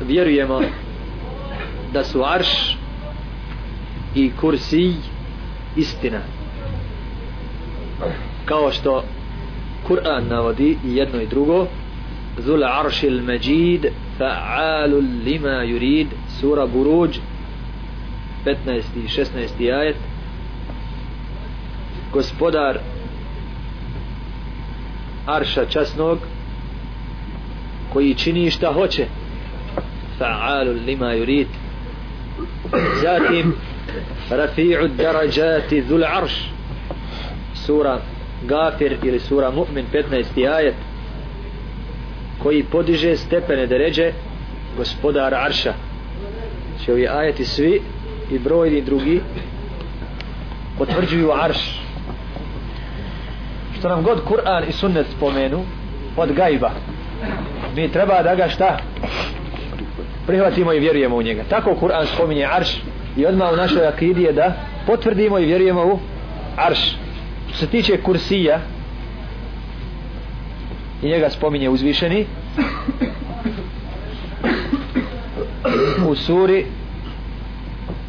vjerujemo da su arš i kursi istina kao što Kur'an navodi i jedno i drugo Zul aršil međid fa'alul lima yurid sura Buruđ 15. i 16. ajet gospodar arša časnog koji čini šta hoće. Fa'alul lima yurid. Zatim rafi'u darajati dhul arš. Sura Gafir ili sura Mu'min 15. ajet koji podiže stepene deređe gospodara Arša. Će ovi ajeti svi i brojni drugi potvrđuju Arš. Što nam god Kur'an i Sunnet spomenu od gajba mi treba da ga šta? Prihvatimo i vjerujemo u njega. Tako Kur'an spominje Arš i odmah u našoj akidi je da potvrdimo i vjerujemo u Arš. Što se tiče kursija i njega spominje uzvišeni u suri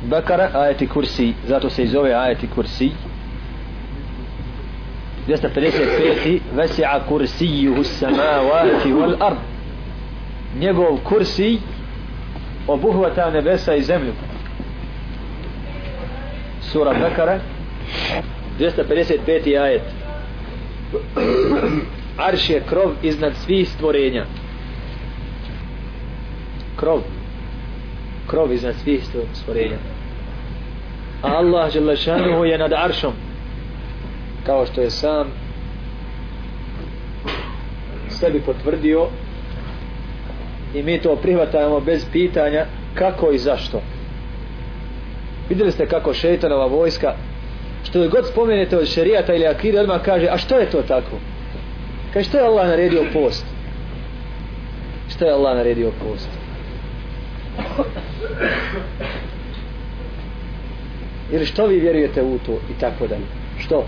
Bekara ajeti kursi zato se i zove ajeti kursi. 255 vesi'a kursijuhu samavati wal ard njegov kursi obuhvata nebesa i zemlju. Sura Bekara 255. ajet. Arš je krov iznad svih stvorenja. Krov. Krov iznad svih stvorenja. A Allah Želešanuhu je nad aršom kao što je sam sebi potvrdio i mi to prihvatamo bez pitanja kako i zašto. Vidjeli ste kako šeitanova vojska što je god spomenete od šerijata ili akide odmah kaže a što je to tako? Kaže što je Allah naredio post? Što je Allah naredio post? Ili što vi vjerujete u to i tako dalje? Što?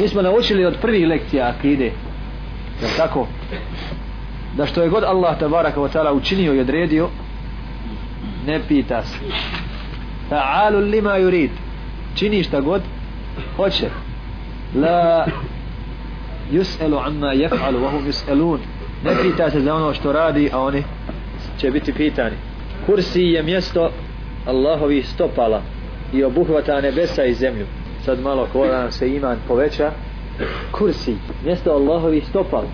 Mi smo naučili od prvih lekcija akide je tako? Da što je god Allah tabaraka wa ta'ala učinio i odredio ne pita se. Ta'alu lima yurid. Čini šta god hoće. La yus'alu amma yaf'alu wa hum yus'alun. Ne pita se za ono što radi a oni će biti pitani. Kursi je mjesto Allahovi stopala i obuhvata nebesa i zemlju. Sad malo ko nam se iman poveća. Kursi mjesto Allahovi stopala.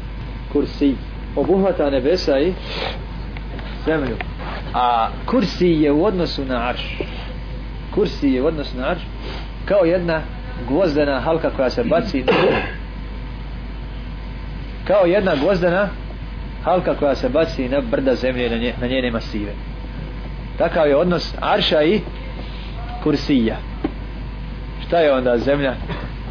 Kursi obuhvata nebesa i zemlju. A kursi je u odnosu na arš. Kursi je u odnosu na arš kao jedna gvozdena halka koja se baci kao jedna gvozdena halka koja se baci na brda zemlje na, nje, na njene masive. Takav je odnos arša i kursija. Šta je onda zemlja?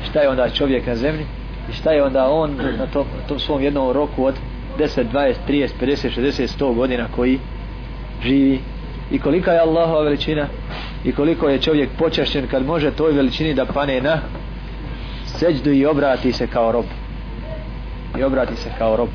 Šta je onda čovjek na zemlji? I šta je onda on na tom, tom svom jednom roku od 10, 20, 30, 50, 60, 100 godina koji živi. I kolika je Allahova veličina? I koliko je čovjek počašćen kad može toj veličini da pane na seđdu i obrati se kao rob. I obrati se kao rob.